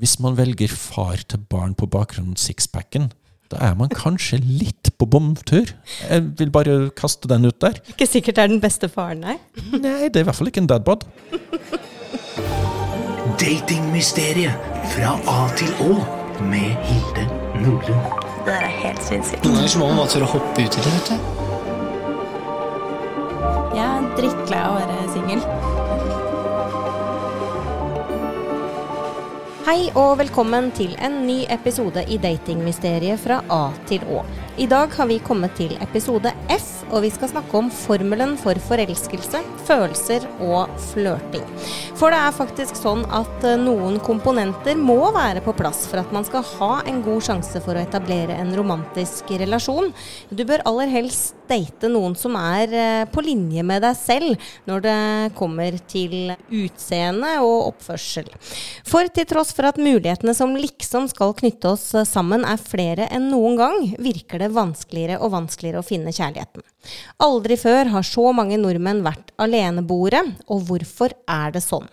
hvis man velger far til barn på bakgrunn av sixpacken, da er man kanskje litt på bomtur. Jeg vil bare kaste den ut der. Ikke sikkert det er den beste faren, nei. Nei, det er i hvert fall ikke en dadbod. Datingmysteriet fra A til Å med Hilde Nordlund. Det er helt sinnssykt. Noen ganger må man bare tørre å hoppe uti det, vet du. Jeg er drittlei av å være singel. Hei og velkommen til en ny episode i Datingmysteriet fra A til Å. I dag har vi kommet til episode F, og vi skal snakke om formelen for forelskelse, følelser og flørting. For det er faktisk sånn at eh, noen komponenter må være på plass for at man skal ha en god sjanse for å etablere en romantisk relasjon. Du bør aller helst date noen som er eh, på linje med deg selv når det kommer til utseende og oppførsel. For til tross for at mulighetene som liksom skal knytte oss sammen er flere enn noen gang, virker det vanskeligere og vanskeligere å finne kjærligheten. Aldri før har så mange nordmenn vært aleneboere, og hvorfor er det sånn?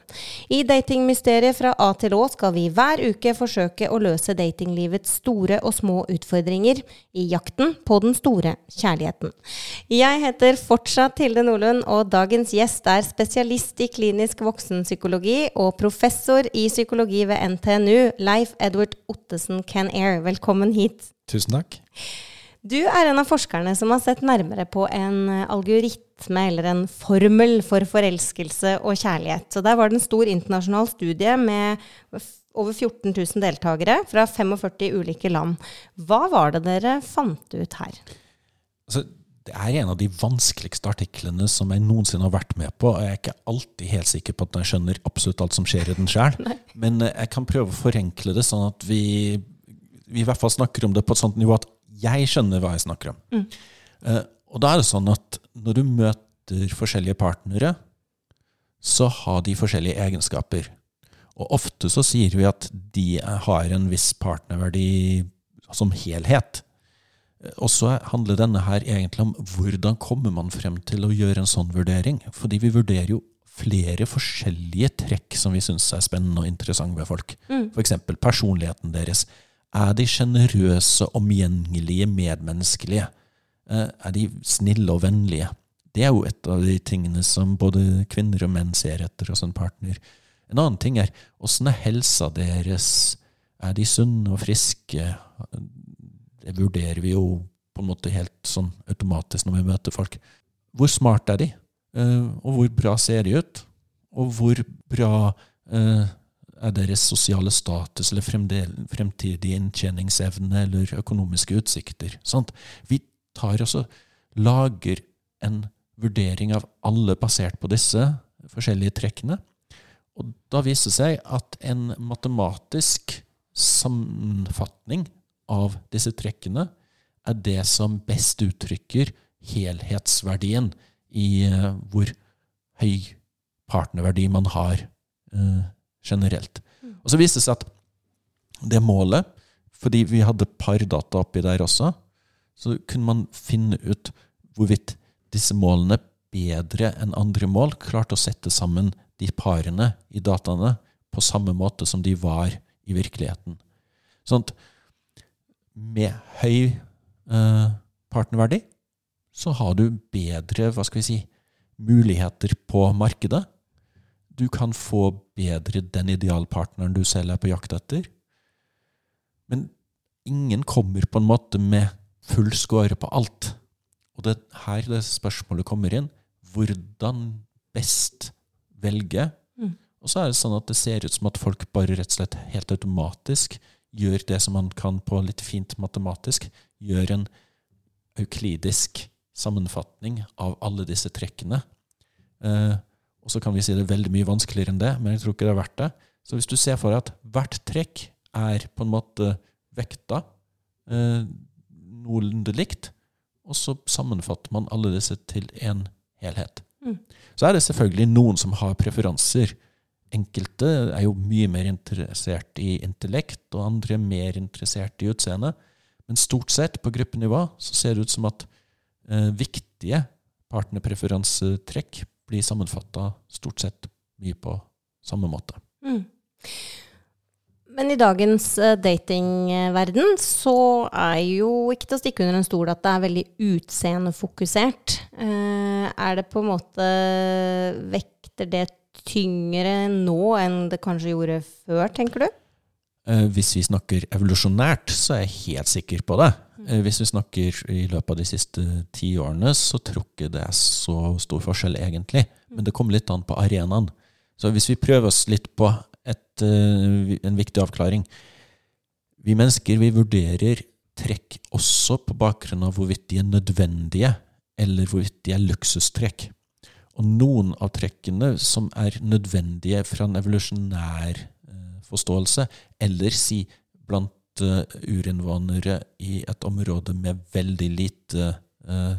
I Datingmysteriet fra A til Å skal vi hver uke forsøke å løse datinglivets store og små utfordringer i jakten på den store kjærligheten. Jeg heter fortsatt Tilde Nordlund, og dagens gjest er spesialist i klinisk voksenpsykologi og professor i psykologi ved NTNU, Leif Edward Ottesen Ken Air. Velkommen hit. Tusen takk. Du er en av forskerne som har sett nærmere på en algoritme eller en formel for forelskelse og kjærlighet. Så Der var det en stor internasjonal studie med over 14 000 deltakere fra 45 ulike land. Hva var det dere fant ut her? Altså, det er en av de vanskeligste artiklene som jeg noensinne har vært med på. Jeg er ikke alltid helt sikker på at jeg skjønner absolutt alt som skjer i den sjøl. Men eh, jeg kan prøve å forenkle det, sånn at vi, vi i hvert fall snakker om det på et sånt nivå at jeg skjønner hva jeg snakker om. Mm. Uh, og da er det sånn at når du møter forskjellige partnere, så har de forskjellige egenskaper. Og ofte så sier vi at de har en viss partnerverdi som helhet. Eh, Og så handler denne her egentlig om hvordan kommer man frem til å gjøre en sånn vurdering. Fordi vi vurderer jo flere forskjellige trekk som vi syns er spennende og interessante ved folk. Mm. F.eks. personligheten deres. Er de sjenerøse, omgjengelige, medmenneskelige? Eh, Er de snille og vennlige? Det er jo et av de tingene som både kvinner og menn ser etter hos en partner. En annen ting er åssen er helsa deres? Er de sunne og friske? Det vurderer vi jo på en måte helt sånn automatisk når vi møter folk. Hvor smart er de? Eh, Og hvor bra ser de ut? Og hvor bra eh, er deres sosiale status eller fremtidige inntjeningsevne eller økonomiske utsikter? Sant? Vi tar også lager en vurdering av alle basert på disse forskjellige trekkene. Og da viser det seg at en matematisk sammenfatning av disse trekkene er det som best uttrykker helhetsverdien i eh, hvor høy partnerverdi man har eh, generelt. Og så viste det seg at det målet, fordi vi hadde pardata oppi der også, så kunne man finne ut hvorvidt disse målene bedre enn andre mål klarte å sette sammen de parene i dataene på samme måte som de var i virkeligheten. Sånn at med høy eh, partnerverdi så har du bedre hva skal vi si, muligheter på markedet. Du kan få bedre den idealpartneren du selv er på jakt etter. Men ingen kommer på en måte med full score på alt. Og det er her det spørsmålet kommer inn. Hvordan best velge? Mm. Og så er det sånn at det ser ut som at folk bare rett og slett helt automatisk gjør det som man kan på litt fint matematisk. Gjør en euklidisk sammenfatning av alle disse trekkene. Eh, og så kan vi si det er veldig mye vanskeligere enn det, men jeg tror ikke det er verdt det. Så hvis du ser for deg at hvert trekk er på en måte vekta eh, noenlunde likt, og så sammenfatter man alle disse til én helhet. Mm. Så er det selvfølgelig noen som har preferanser. Enkelte er jo mye mer interessert i intellekt, og andre er mer interessert i utseende. Men stort sett, på gruppenivå, så ser det ut som at eh, viktige partnerpreferansetrekk blir sammenfatta stort sett mye på samme måte. Mm. Men i dagens eh, datingverden så er jo ikke til å stikke under en stol at det er veldig utseendefokusert. Eh, er det på en måte Vekter det tyngre nå enn det kanskje gjorde før, tenker du? Eh, Hvis vi snakker evolusjonært, så er jeg helt sikker på det. Eh, Hvis vi snakker i løpet av de siste ti årene, så tror ikke det er så stor forskjell, egentlig. Men det kommer litt an på arenaen. Så hvis vi prøver oss litt på et, eh, en viktig avklaring Vi mennesker vi vurderer trekk også på bakgrunn av hvorvidt de er nødvendige, eller hvorvidt de er luksustrekk. Og noen av trekkene som er nødvendige fra en evolusjonær eh, forståelse, eller si blant eh, urinnvånere i et område med veldig lite eh,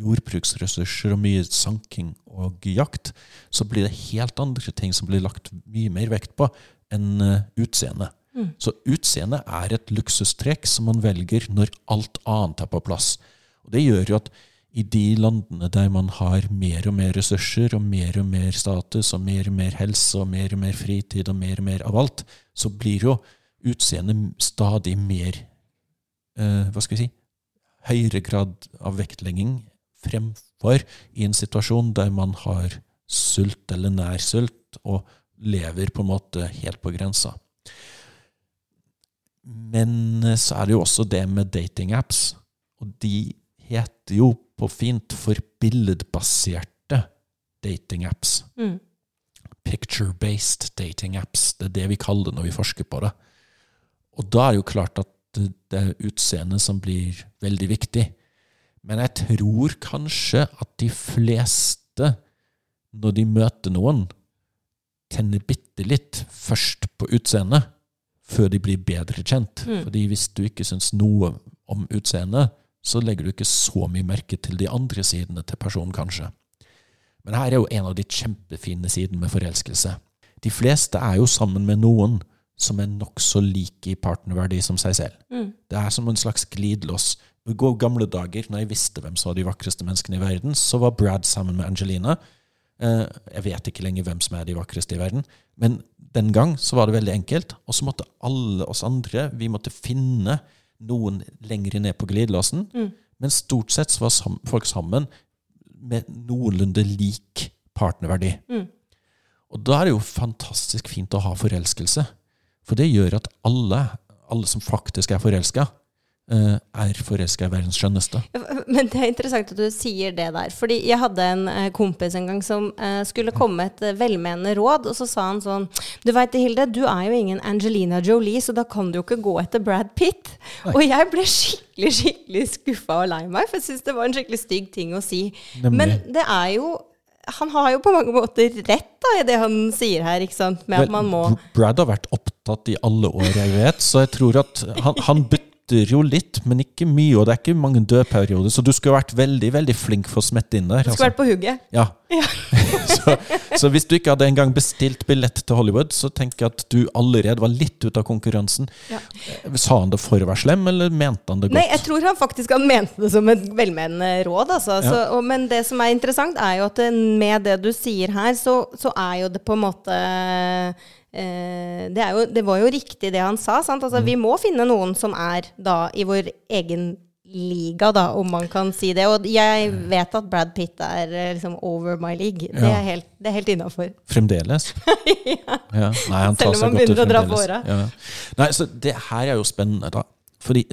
jordbruksressurser og mye sanking og jakt, så blir det helt andre ting som blir lagt mye mer vekt på enn utseende. utseende. Så utseende er et luksustrekk som man velger når alt annet er på plass. Og Det gjør jo at i de landene der man har mer og mer ressurser og mer og mer status og mer og mer helse og mer og mer fritid og mer og mer av alt, så blir jo utseendet stadig mer eh, Hva skal vi si høyere grad av vektlegging fremfor i en situasjon der man har sult eller nær sult og lever på en måte helt på grensa. Men eh, så er det jo også det med datingapps. Og de heter jo på fint for billedbaserte datingapps. Mm. Picture-based datingapps. Det er det vi kaller det når vi forsker på det. Og da er det jo klart at det er utseendet som blir veldig viktig. Men jeg tror kanskje at de fleste, når de møter noen, tenner bitte litt først på utseendet, før de blir bedre kjent. Fordi hvis du ikke syns noe om utseendet, så legger du ikke så mye merke til de andre sidene til personen, kanskje. Men her er jo en av de kjempefine sidene med forelskelse. De fleste er jo sammen med noen som er nokså like i partnerverdi som seg selv. Det er som en slags glidelås. I gamle dager, når jeg visste hvem som var de vakreste menneskene i verden, så var Brad sammen med Angelina. Eh, Jeg vet ikke lenger hvem som er de vakreste i verden, men den gang så var det veldig enkelt. Og så måtte alle oss andre vi måtte finne noen lenger ned på glidelåsen. Men stort sett så var folk sammen med noenlunde lik partnerverdi. Og da er det jo fantastisk fint å ha forelskelse. For det gjør at alle, alle som faktisk er forelska, er forelska i verdens skjønneste. Men det er interessant at du sier det der. Fordi jeg hadde en eh, kompis en gang som eh, skulle komme med et eh, velmenende råd, og så sa han sånn Du veit Hilde, du er jo ingen Angelina Jolie, så da kan du jo ikke gå etter Brad Pitt. Og jeg ble skikkelig, skikkelig skuffa og lei meg, for jeg syns det var en skikkelig stygg ting å si. Nemlig. Men det er jo Han har jo på mange måter rett da, i det han sier her, ikke sant? Med at man må Brad har vært opptatt i alle år, jeg vet, så jeg tror at han, han bytter jo litt, men ikke mye, og det er ikke mange dødperioder, så du skulle vært veldig veldig flink for å smette inn der. Du Skulle altså. vært på hugget. Ja. så, så hvis du ikke hadde engang bestilt billett til Hollywood, så tenker jeg at du allerede var litt ute av konkurransen. Ja. Sa han det for å være slem, eller mente han det godt? Nei, jeg tror han faktisk han mente det som et velmenende råd. Altså. Så, og, men det som er interessant, er jo at med det du sier her, så, så er jo det på en måte eh, det, er jo, det var jo riktig det han sa. Sant? Altså, Vi må finne noen som er da i vår egen liga, da, om man kan si det. Og jeg vet at Brad Pitt er eh, liksom over my league. Det Ja. er helt, det er helt innafor. Fremdeles? ja. Nei, han tar Selv om man begynner å dra på åra. Ja. Nei, så det her er jo spennende, da. Fordi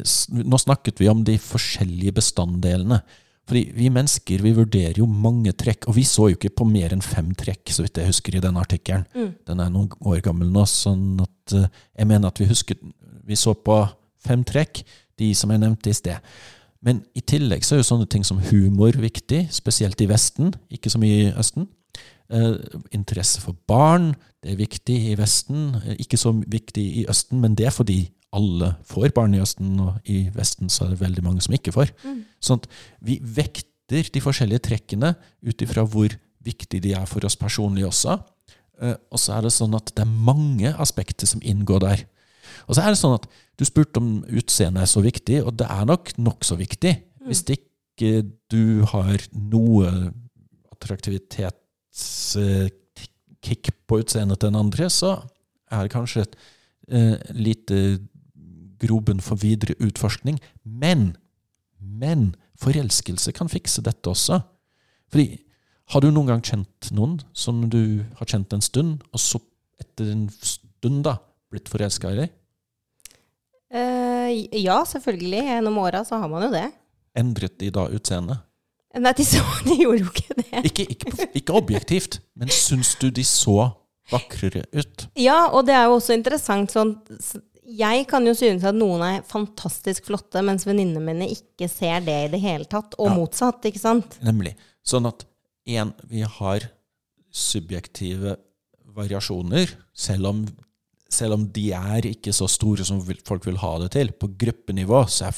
nå snakket vi om de forskjellige bestanddelene. Fordi vi mennesker vi vurderer jo mange trekk, og vi så jo ikke på mer enn fem trekk, så vidt jeg husker i denne artikkelen. Den er noen år gammel nå, sånn at eh, jeg mener at vi husket Vi så på fem trekk, de som jeg nevnte i sted. Men i tillegg så er jo sånne ting som humor viktig, spesielt i Vesten, ikke så mye i Østen. Eh, interesse for barn, det er viktig i Vesten. Eh, Ikke så viktig i Østen, men det er fordi alle får barn i Østen, og i Vesten så er det veldig mange som ikke får. Sånn at vi vekter de forskjellige trekkene ut ifra hvor viktig de er for oss personlig også. Eh, Og så er det sånn at det er mange aspekter som inngår der. Og så er det sånn at du spurte om utseendet er så viktig, og det er nok nokså viktig. Hvis ikke du har noe attraktivitetskick på utseendet til den andre, så er det kanskje et eh, lite grobunn for videre utforskning. Men, men forelskelse kan fikse dette også. Fordi har du noen gang kjent noen som du har kjent en stund, og så etter en stund da blitt forelska i deg? Uh, ja, selvfølgelig. Gjennom åra så har man jo det. Endret de da utseendet? Nei, de, så, de gjorde jo ikke det. Ikke, ikke, ikke objektivt, men syns du de så vakrere ut? Ja, og det er jo også interessant sånn Jeg kan jo synes at noen er fantastisk flotte, mens venninnene mine ikke ser det i det hele tatt. Og Ja. motsatt, ikke sant? Nemlig. Sånn at en, vi har subjektive variasjoner, selv om, selv om de er ikke så store som folk vil ha det til. På gruppenivå så er,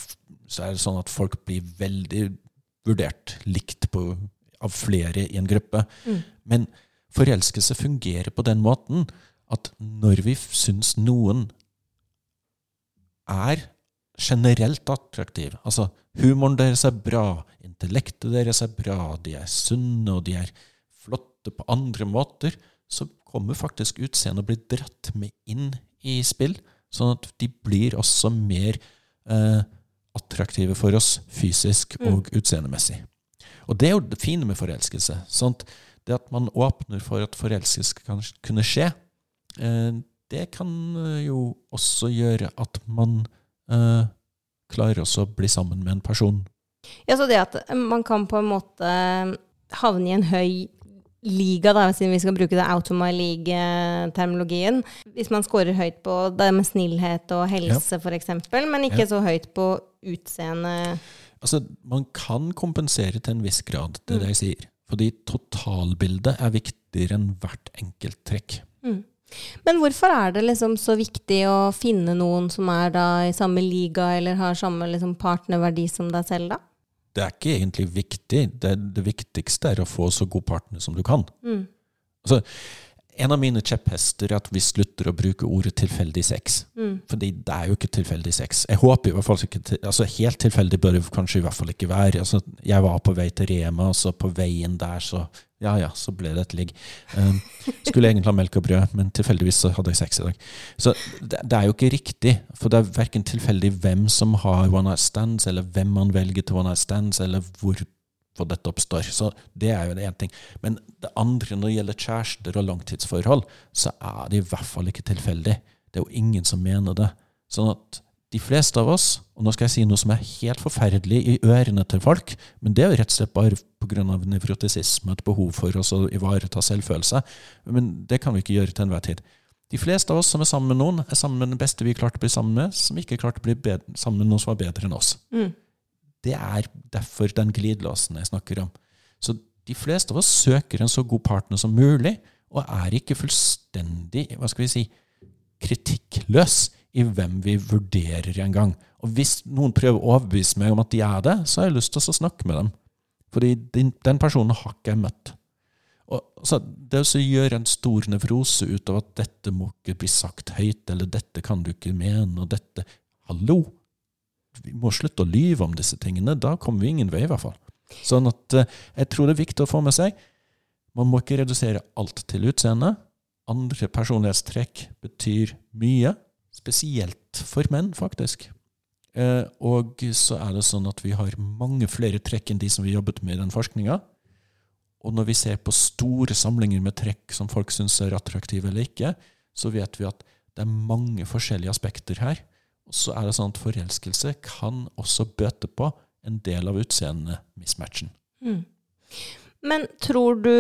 så er det sånn at folk blir veldig vurdert likt på, av flere i en gruppe. Men forelskelse fungerer på den måten at når vi syns noen er generelt attraktiv. Altså, humoren deres er bra, intellektet deres er bra, de er sunne, og de er flotte på andre måter, så kommer faktisk utseendet å bli dratt med inn i spill, sånn at de blir også mer eh, attraktive for oss fysisk og utseendemessig. Og det er jo det fine med forelskelse. Sant? Det at man åpner for at forelskelse kan kunne skje, eh, det kan eh, jo også gjøre at man eh, klarer også å bli sammen med en person. Ja, så det at man kan på en måte havne i en høy liga, da, siden vi skal bruke det out of my league-termologien. Hvis man scorer høyt på det med snillhet og helse, for eksempel, men ikke Ja. så høyt på utseende. Altså, man kan kompensere til en viss grad, det er det jeg sier. Fordi totalbildet er viktigere enn hvert enkelt trekk. Men hvorfor er det liksom så viktig å finne noen som er da i samme liga, eller har samme liksom partnerverdi som deg selv, da? Det er ikke egentlig viktig. Det, det viktigste er å få så god partner som du kan. Altså, en av mine kjepphester er at vi slutter å bruke ordet tilfeldig sex. Fordi det er jo ikke tilfeldig sex. Jeg håper i hvert fall ikke altså Helt tilfeldig bør det kanskje i hvert fall ikke være. Altså, jeg var på vei til Rema, og så på veien der så Ja ja, så ble det et ligg. Um, skulle egentlig ha melk og brød, men tilfeldigvis så hadde jeg sex i dag. Så det, det er jo ikke riktig. For det er verken tilfeldig hvem som har one night stands, eller hvem man velger til one night stands, eller hvor hvor dette oppstår. Så det er jo det ene ting. Men det andre, når det gjelder kjærester og langtidsforhold, så er det i hvert fall ikke tilfeldig. Det er jo ingen som mener det. Sånn at de fleste av oss, og nå skal jeg si noe som er helt forferdelig i ørene til folk, men det er jo rett og slett bare pga. nevrotisisme, et behov for oss å ivareta selvfølelse. Men det kan vi ikke gjøre til enhver tid. De fleste av oss som er sammen med noen, er sammen med den beste vi klarte å bli sammen med, som ikke klarte å bli bedre, sammen med noen som var bedre enn oss. Det er derfor den glidelåsen jeg snakker om. Så de fleste av oss søker en så god partner som mulig, og er ikke fullstendig hva skal vi si, kritikkløs i hvem vi vurderer engang. Og hvis noen prøver å overbevise meg om at de er det, så har jeg lyst til å snakke med dem. Fordi den, den personen har ikke jeg møtt. Og, så det å gjøre en stor nevrose ut av at dette må ikke bli sagt høyt, eller dette kan du ikke mene, og dette Hallo! Vi må slutte å lyve om disse tingene. Da kommer vi ingen vei, i hvert fall. Sånn at eh, jeg tror det er viktig å få med seg Man må ikke redusere alt til utseende. Andre personlighetstrekk betyr mye, spesielt for menn, faktisk. Eh, og så er det sånn at vi har mange flere trekk enn de som vi jobbet med i den forskninga. Og når vi ser på store samlinger med trekk som folk syns er attraktive eller ikke, så vet vi at det er mange forskjellige aspekter her. Og så er det sånn at forelskelse kan også bøte på en del av utseendemismatchen. Men tror du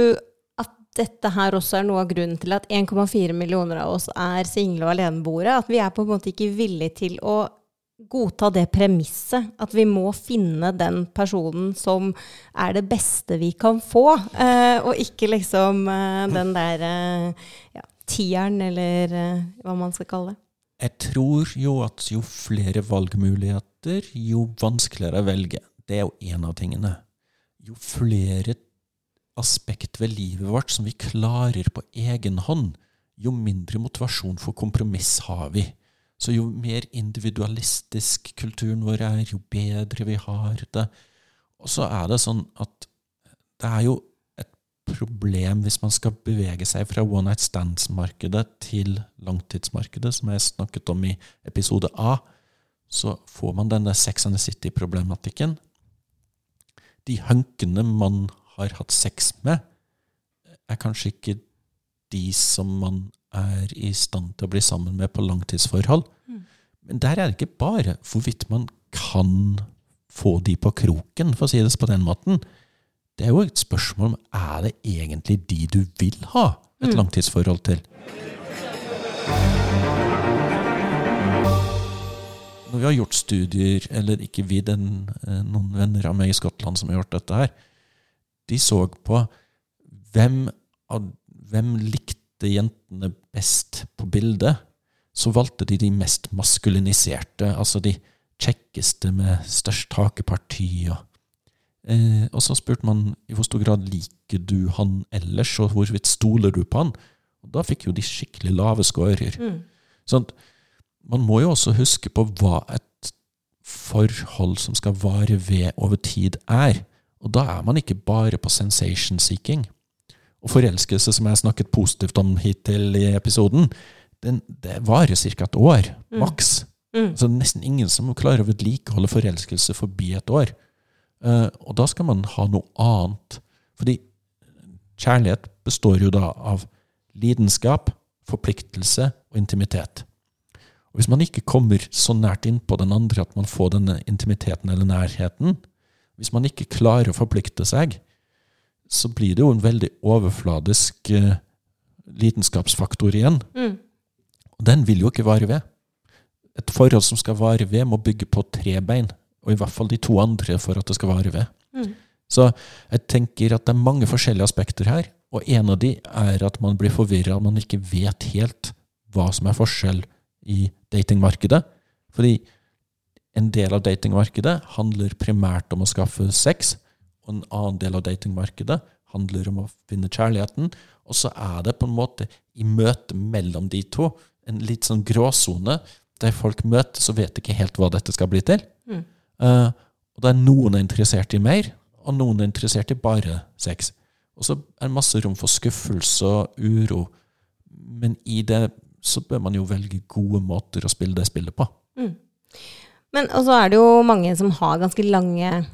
at dette her også er noe av grunnen til at 1,4 millioner av oss er single og aleneboere? At vi er på en måte ikke villige til å godta det premisset at vi må finne den personen som er det beste vi kan få, eh, og ikke liksom eh, den der eh, ja, tieren, eller eh, hva man skal kalle det. Jeg tror jo at jo flere valgmuligheter, jo vanskeligere å velge. Det er jo en av tingene. Jo flere aspekt ved livet vårt som vi klarer på egen hånd, jo mindre motivasjon for kompromiss har vi. Så jo mer individualistisk kulturen vår er, jo bedre vi har det. Og så er det sånn at det er jo problem hvis man skal bevege seg fra one night stands-markedet til langtidsmarkedet, som jeg snakket om i episode A. Så får man denne Sex and the City-problematikken. De hunkene man har hatt sex med, er kanskje ikke de som man er i stand til å bli sammen med på langtidsforhold. Men der er det ikke bare hvorvidt man kan få de på kroken, for å si det på den måten. Det er jo et spørsmål om er det egentlig de du vil ha et langtidsforhold til. Når vi har gjort studier, eller ikke vi, den, eh, noen venner av meg i Skottland som har gjort dette her, de så på hvem, hvem likte jentene best på bildet. Så valgte de de mest maskuliniserte, altså de kjekkeste med størst hakeparti. Og, eh, og så spurte man i hvor stor grad liker du han ellers, og hvorvidt stoler du på han? Og da fikk jo de skikkelig lave scorer. Sånn man må jo også huske på hva et forhold som skal vare ved over tid, er. Og da er man ikke bare på sensation seeking. Og forelskelse, som jeg har snakket positivt om hittil i episoden, den, det varer ca. et år, maks. Mm. Så det er nesten ingen som klarer å vedlikeholde forelskelse forbi et år. Eh, og da skal man ha noe annet. Fordi kjærlighet består jo da av lidenskap, forpliktelse og intimitet. Og hvis man ikke kommer så nært innpå den andre at man får denne intimiteten eller nærheten, hvis man ikke klarer å forplikte seg, så blir det jo en veldig overfladisk eh, lidenskapsfaktor igjen. Mm. Og den vil jo ikke vare ved. Et forhold som skal vare ved, må bygge på tre bein, og i hvert fall de to andre for at det skal vare ved. Mm. Så jeg tenker at det er mange forskjellige aspekter her, og en av de er at man blir forvirra, man ikke vet helt hva som er forskjell i datingmarkedet. Fordi en del av datingmarkedet handler primært om å skaffe sex, og en annen del av datingmarkedet handler om å finne kjærligheten. Og så er det på en måte i møtet mellom de to en litt sånn gråsone, der folk møtes og vet ikke helt hva dette skal bli til. Mm. Eh, og der noen er interessert i mer, og noen er interessert i bare sex. Og så er det masse rom for skuffelse og uro. Men i det så bør man jo velge gode måter å spille det spillet på. Men og så er det jo mange som har ganske lange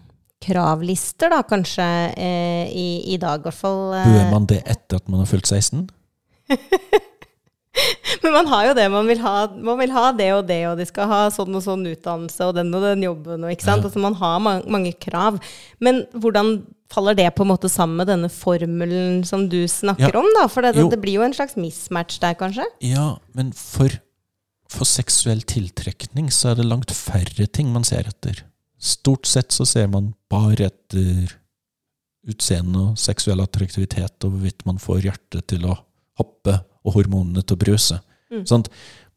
kravlister, da, kanskje, eh, i, i dag i hvert fall. eh. Bør man det etter at man har fylt 16? Men man har jo det, man vil ha, man vil ha det og det, og de skal ha sånn og sånn utdannelse, og den og den jobben, og ikke sant. Ja. Altså man har mange, mange krav. Men hvordan faller det på en måte sammen med denne formelen som du snakker Ja. om, da? For det, det blir jo en slags mismatch der, kanskje? Ja, men for, for seksuell tiltrekning så er det langt færre ting man ser etter. Stort sett så ser man bare etter utseende og seksuell attraktivitet, og hvorvidt man får hjertet til å hoppe og hormonene til å brøse. Mm. Sånn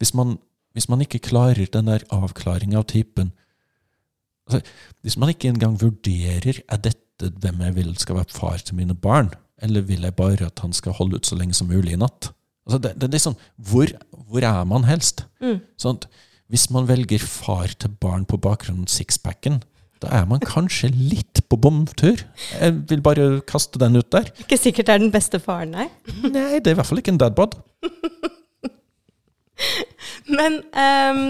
hvis man, hvis man ikke klarer den der avklaringa av typen altså, Hvis man ikke engang vurderer er dette hvem jeg vil skal være far til mine barn, eller vil jeg bare at han skal holde ut så lenge som mulig i natt? Altså, det, det er litt sånn, hvor, hvor er man helst? Mm. Sånn hvis man velger far til barn på bakgrunn av sixpacken, da er man kanskje litt på bomtur. Jeg vil bare kaste den ut der. Ikke sikkert det er den beste faren, nei. Nei, det er i hvert fall ikke en dadbod. Men um,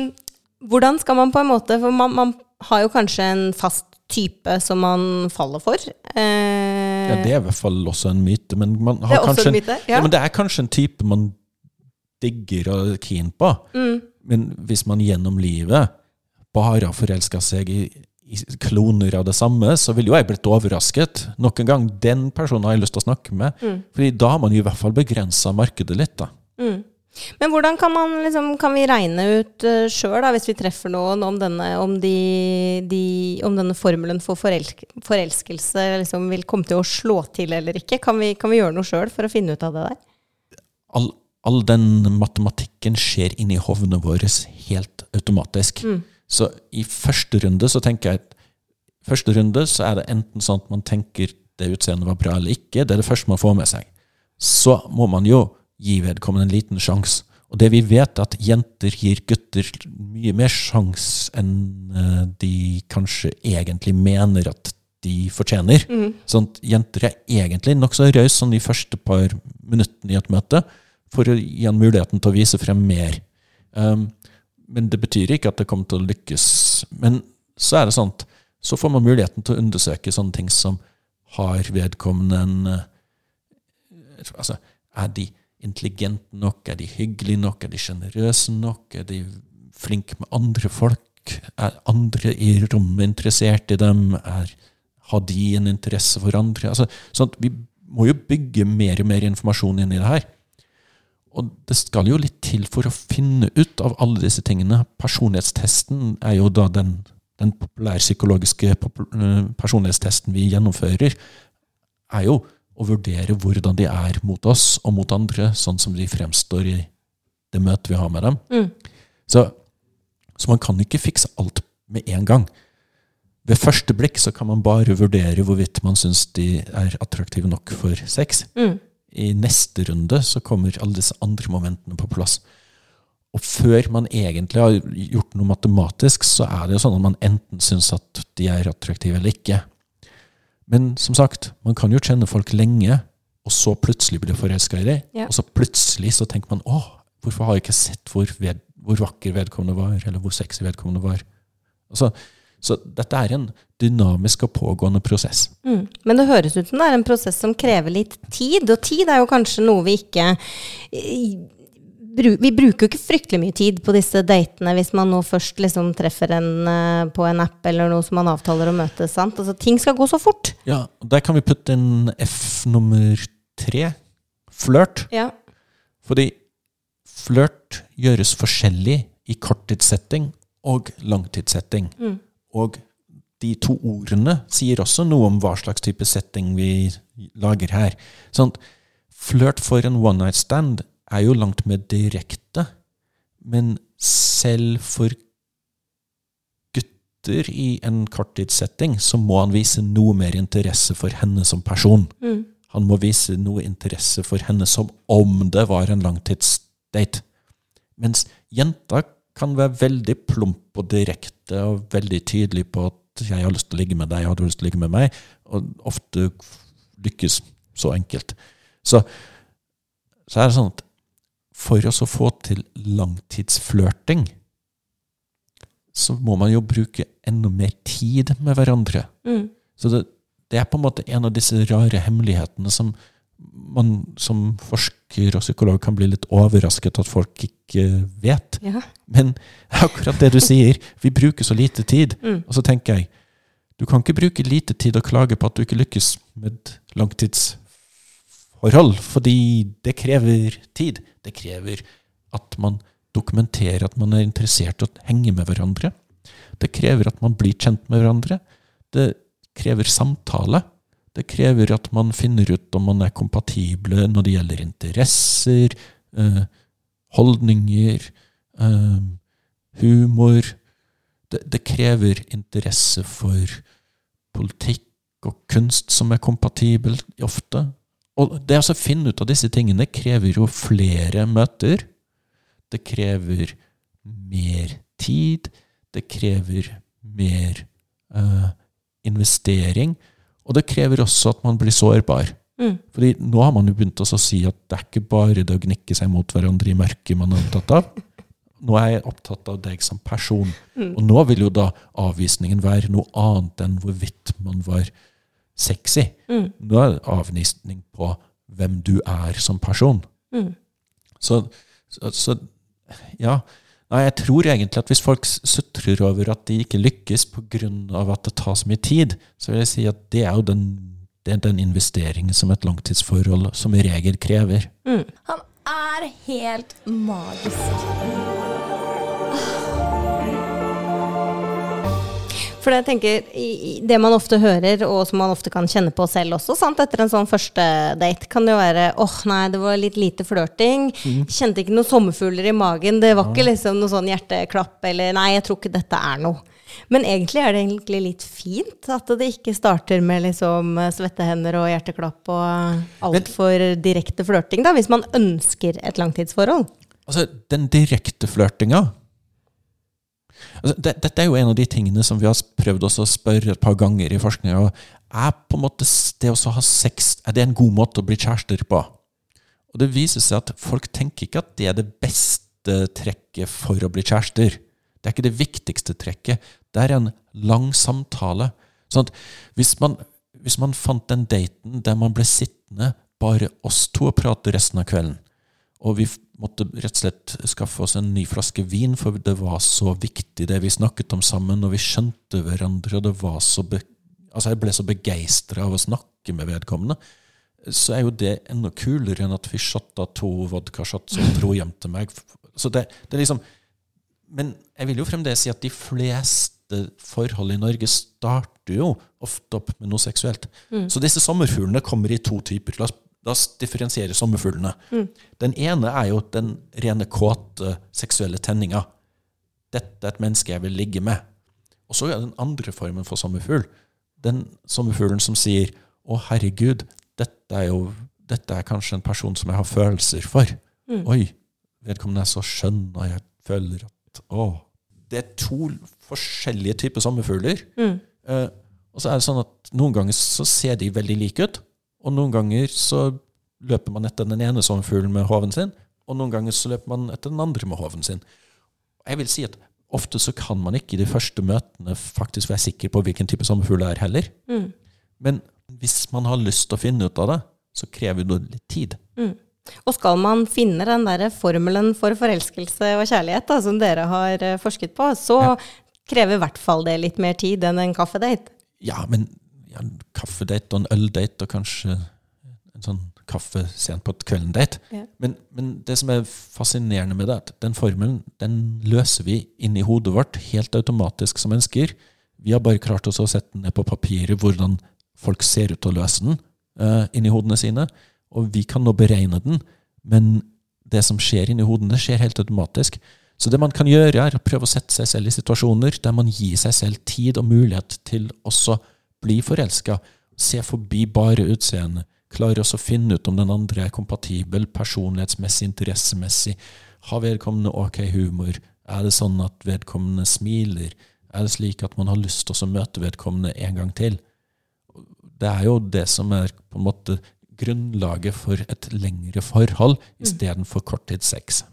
hvordan skal man på en måte For man, man har jo kanskje en fast type som man faller for. Eh, Ja, det er i hvert fall også en myte, men man det er også kanskje en myte. ja. Ja. men det er kanskje en type man digger og er keen på. Mm. Men hvis man gjennom livet bare har forelska seg i kloner av det samme, så ville jo jeg blitt overrasket. Nok en gang, den personen har jeg lyst til å snakke med. Mm. Fordi da har man i hvert fall begrensa markedet litt. da. Mm. Men hvordan kan, man, liksom, kan vi regne ut uh, sjøl, hvis vi treffer noen, om denne, om de, de, om denne formelen for forelsk, forelskelse liksom, vil komme til å slå til eller ikke? Kan vi, kan vi gjøre noe sjøl for å finne ut av det der? All, all den matematikken skjer inni hovene våre helt automatisk. Mm. Så i første runde så tenker jeg at første runde så er det enten sånn at man tenker det utseendet var bra eller ikke. Det er det første man får med seg. Så må man jo gi vedkommende en liten sjanse. Og det vi vet, er at jenter gir gutter mye mer sjanse enn eh, de kanskje egentlig mener at de fortjener. Mm. Sånn at jenter er egentlig nokså rause sånn de første par minuttene i et møte for å gi han muligheten til å vise frem mer. Um, men det betyr ikke at det kommer til å lykkes. Men så er det sånn at så får man muligheten til å undersøke sånne ting som har vedkommende en eh, Altså, er de intelligente nok? Er de hyggelige nok? Er de sjenerøse nok? Er de flinke med andre folk? Er andre i rommet interessert i dem? Er, har de en interesse for andre? Altså, sånn at vi må jo bygge mer og mer informasjon inn i det her. Og det skal jo litt til for å finne ut av alle disse tingene. Personlighetstesten er jo da den, den populærpsykologiske eh, personlighetstesten vi gjennomfører, er jo å vurdere hvordan de er mot oss og mot andre, sånn som de fremstår i det møtet vi har med dem. Mm. Så, så man kan ikke fikse alt med en gang. Ved første blikk så kan man bare vurdere hvorvidt man syns de er attraktive nok for sex. Mm. I neste runde så kommer alle disse andre momentene på plass. Og før man egentlig har gjort noe matematisk, så er det jo sånn at man enten syns at de er attraktive eller ikke. Men som sagt, man kan jo kjenne folk lenge, og så plutselig bli forelska i dem. Ja. Og så plutselig så tenker man åh, hvorfor har jeg ikke sett hvor, ved, hvor vakker vedkommende var, eller hvor sexy vedkommende var. Altså, så dette er en dynamisk og pågående prosess. Mm. Men det høres ut som det er en prosess som krever litt tid, og tid er jo kanskje noe vi ikke eh, Vi bruker jo ikke fryktelig mye tid på disse datene hvis man nå først liksom treffer en eh, på en app eller noe som man avtaler å møtes. sant? Altså, ting skal gå så fort. Ja, og Der kan vi putte inn F nummer tre. Flørt. Ja. Fordi flørt gjøres forskjellig i korttidssetting og langtidssetting. Mm. Og de to ordene sier også noe om hva slags type setting vi lager her. Sånn, flørt for en one night stand er jo langt mer direkte, men selv for gutter i en korttidssetting så må han vise noe mer interesse for henne som person. Mm. Han må vise noe interesse for henne som om det var en langtidsdate. Mens jenta kan være veldig plump og direkte og veldig tydelig på at 'jeg har lyst til å ligge med deg, har du lyst til å ligge med meg?' Og ofte lykkes så enkelt. Så, så er det sånn at for oss å få til langtidsflørting, så må man jo bruke enda mer tid med hverandre. Mm. Så det, det er på en måte en av disse rare hemmelighetene som man som forsker og psykolog kan bli litt overrasket at folk ikke vet. Ja. Men akkurat det du sier, vi bruker så lite tid. Mm. Og så tenker jeg, du kan ikke bruke lite tid og klage på at du ikke lykkes med langtidsforhold, fordi det krever tid. Det krever at man dokumenterer at man er interessert i å henge med hverandre. Det krever at man blir kjent med hverandre. Det krever samtale. Det krever at man finner ut om man er kompatible når det gjelder interesser, eh, holdninger, eh, humor. Det, det krever interesse for politikk og kunst som er kompatibel ofte. Og det å finne ut av disse tingene krever jo flere møter. Det krever mer tid. Det krever mer eh, investering. Og det krever også at man blir sårbar. Mm. Fordi nå har man jo begynt å si at det er ikke bare det å gnikke seg mot hverandre i mørket man er opptatt av. Nå er jeg opptatt av deg som person. Mm. Og nå vil jo da avvisningen være noe annet enn hvorvidt man var sexy. Mm. Nå er det avvisning på hvem du er som person. Mm. Så, så, så ja. Nei, jeg tror egentlig at hvis folk sutrer over at de ikke lykkes pga. at det tar så mye tid, så vil jeg si at det er jo den, er den investeringen som et langtidsforhold som i regel krever. Mm. Han er helt magisk. For jeg tenker, Det man ofte hører, og som man ofte kan kjenne på selv også, sant? etter en sånn første date, kan det jo være åh nei, det var litt lite flørting. Kjente ikke noen sommerfugler i magen. Det var ikke liksom noe sånn hjerteklapp eller nei, jeg tror ikke dette er noe. Men egentlig er det egentlig litt fint at det ikke starter med liksom svettehender og hjerteklapp og altfor direkte flørting, da, hvis man ønsker et langtidsforhold. Altså, den direkte flørtinga dette er jo en av de tingene som vi har prøvd å spørre et par ganger i forskninga. Er på en måte det å ha sex er det en god måte å bli kjærester på? Og det viser seg at folk tenker ikke at det er det beste trekket for å bli kjærester. Det er ikke det viktigste trekket. Det er en lang samtale. Sånn at hvis man, hvis man fant den daten der man ble sittende bare oss to og prate resten av kvelden, og vi måtte rett og slett skaffe oss en ny flaske vin, for det var så viktig det vi snakket om sammen, og vi skjønte hverandre, og det var så altså jeg ble så begeistra av å snakke med vedkommende, så er jo det enda kulere enn at vi shotta to vodkashots og dro hjem til meg. Så det, det er liksom Men jeg vil jo fremdeles si at de fleste forhold i Norge starter jo ofte opp med noe seksuelt. Så disse sommerfuglene kommer i to typer. La oss, la oss differensiere sommerfuglene. Den ene er jo den rene kåte seksuelle tenninga. Dette er et menneske jeg vil ligge med. Og så er den andre formen for sommerfugl den sommerfuglen som sier 'Å, herregud, dette er jo dette er kanskje en person som jeg har følelser for'. Oi, vedkommende er så skjønn, og jeg føler at Å. Det er to forskjellige typer sommerfugler. Eh, og så er det sånn at noen ganger så ser de veldig like ut, og noen ganger så løper man etter den ene sommerfuglen med hoven sin, og noen ganger så løper man etter den andre med hoven sin. Jeg vil si at ofte så kan man ikke i de første møtene faktisk være sikker på hvilken type sommerfugl det er heller. Men hvis man har lyst til å finne ut av det, så krever det litt tid. Og skal man finne den der formelen for forelskelse og kjærlighet da, som dere har eh, forsket på, så krever i hvert fall det litt mer tid enn en kaffedate. Ja, men ja, en kaffedate og en øldate og kanskje en sånn kaffe sent på kvelden-date. Ja. Men, men det som er fascinerende med det, er at den formelen den løser vi inni hodet vårt helt automatisk som mennesker. Vi har bare klart oss å sette den ned på papiret hvordan folk ser ut til å løse den uh, inni hodene sine. Og vi kan nå beregne den, men det som skjer inni hodene, skjer helt automatisk. Så det man kan gjøre, er å prøve å sette seg selv i situasjoner der man gir seg selv tid og mulighet til også bli forelska. Se forbi bare utseendet. Klare oss å finne ut om den andre er kompatibel personlighetsmessig, interessemessig. Har vedkommende ok humor? Er det sånn at vedkommende smiler? Er det slik at man har lyst til å møte vedkommende en gang til? Det er jo det som er på en måte grunnlaget for et lengre forhold istedenfor korttidssex.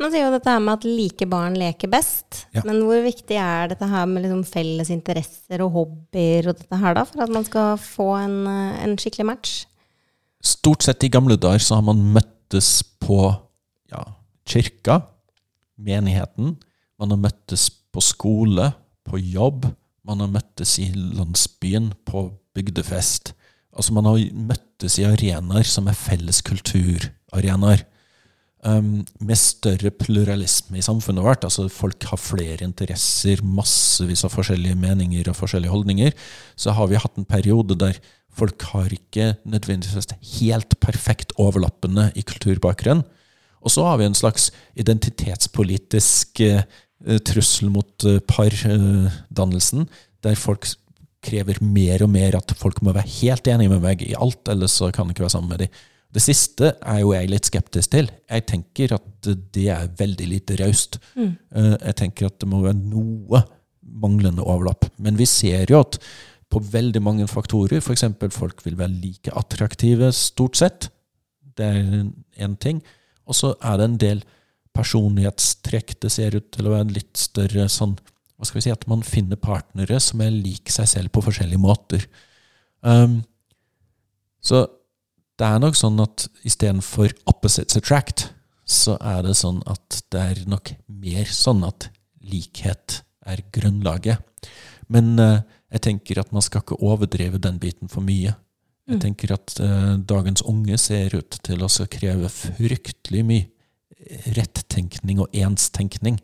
Man sier jo dette her med at like barn leker best. Ja. Men hvor viktig er dette her med liksom felles interesser og hobbyer og dette her da, for at man skal få en, eh, en skikkelig match? Stort sett i gamle dager så har man møttes på ja, kirka, menigheten. Man har møttes på skole, på jobb. Man har møttes i landsbyen, på bygdefest. Altså Man har møttes i arenaer som er felles kulturarenaer. Um, med større pluralisme i samfunnet vårt. Altså Folk har flere interesser, massevis av forskjellige meninger og forskjellige holdninger. Så har vi hatt en periode der folk har ikke nødvendigvis helt perfekt overlappende i kulturbakgrunn. Og så har vi en slags identitetspolitisk eh, trussel mot eh, pardannelsen, der folk krever mer og mer at folk må være helt enige med meg i alt, ellers så kan jeg ikke være sammen med dem. Det siste er jo jeg litt skeptisk til. Jeg tenker at det er veldig lite raust. Mm. Jeg tenker at det må være noe manglende overlapp. Men vi ser jo at på veldig mange faktorer, f.eks. folk vil være like attraktive stort sett, det er én ting. Og så er det en del personlighetstrekk det ser ut til å være en litt større sånn Hva skal vi si At man finner partnere som er lik seg selv på forskjellige måter. Um, så det er nok sånn at istedenfor opposites attract, så er det sånn at det er nok mer sånn at likhet er grunnlaget. Men eh, jeg tenker at man skal ikke overdrive den biten for mye. Jeg tenker at eh, dagens unge ser ut til å kreve fryktelig mye rettenkning og enstenkning.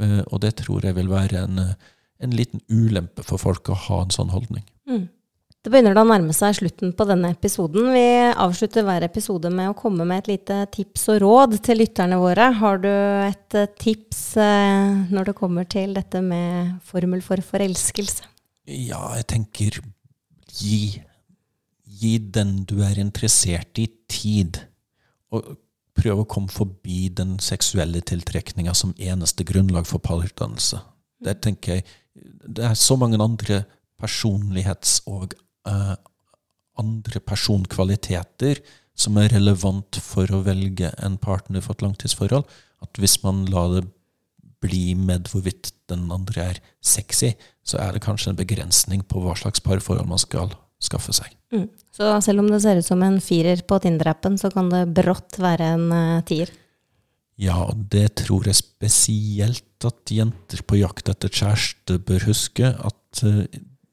Eh, og det tror jeg vil være en, eh, en liten ulempe for folk å ha en sånn holdning. Det begynner da å nærme seg slutten på denne episoden. Vi avslutter hver episode med å komme med et lite tips og råd til lytterne våre. Har du et eh, tips eh, når det kommer til dette med formel for forelskelse? Ja, jeg tenker gi, gi den du er interessert i, tid. Og prøv å komme forbi den seksuelle tiltrekninga som eneste grunnlag for pardannelse. Der tenker jeg det er så mange andre personlighets- og eh, andre personkvaliteter som er relevant for å velge en partner for et langtidsforhold, at hvis man lar det bli med hvorvidt den andre er sexy, så er det kanskje en begrensning på hva slags parforhold man skal skaffe seg. Mm. Så selv om det ser ut som en firer på Tinder-appen, så kan det brått være en uh, tier? Ja, og det tror jeg spesielt at jenter på jakt etter kjæreste bør huske. At uh,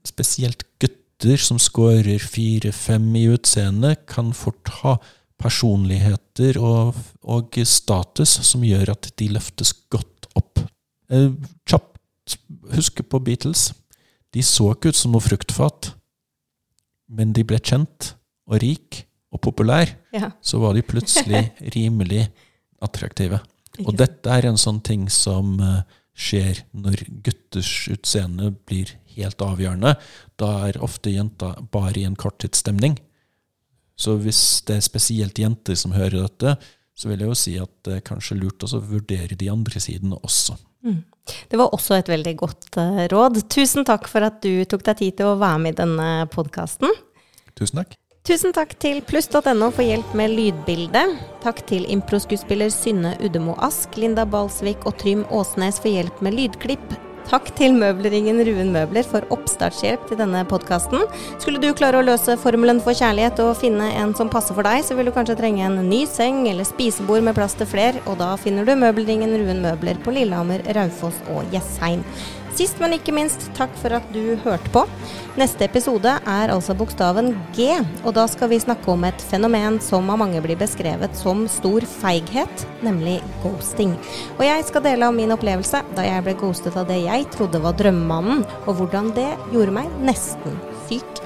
spesielt gutter som scorer fire-fem i utseende, kan fort ha personligheter og, og, status som gjør at de løftes godt opp. Uh, kjapt huske på Beatles. De så ikke ut som noe fruktfat, men de ble kjent og rik og populær. Ja. Så var de plutselig rimelig attraktive. Og dette er en sånn ting som uh, skjer når gutters utseende blir helt avgjørende. Da er ofte jenta bare i en korttidsstemning. Så hvis det er spesielt jenter som hører dette, så vil jeg jo si at det er kanskje lurt å vurdere de andre sidene også. Mm. Det var også et veldig godt uh, råd. Tusen takk for at du tok deg tid til å være med i denne podkasten. Tusen takk. Tusen takk til pluss.no for hjelp med lydbildet. Takk til improskuespiller Synne Uddemo Ask, Linda Balsvik og Trym Åsnes for hjelp med lydklipp. Takk til Møbleringen Ruen Møbler for oppstartshjelp til denne podkasten. Skulle du klare å løse formelen for kjærlighet og finne en som passer for deg, så vil du kanskje trenge en ny seng eller spisebord med plass til fler, og da finner du møbelringen Ruen Møbler på Lillehammer, Raufoss og Jessheim. Sist, men ikke minst, takk for at du hørte på. Neste episode er altså bokstaven G, og da skal vi snakke om et fenomen som av mange blir beskrevet som stor feighet, nemlig ghosting. Og jeg skal dele av min opplevelse da jeg ble ghostet av det jeg trodde var drømmemannen, og hvordan det gjorde meg nesten syk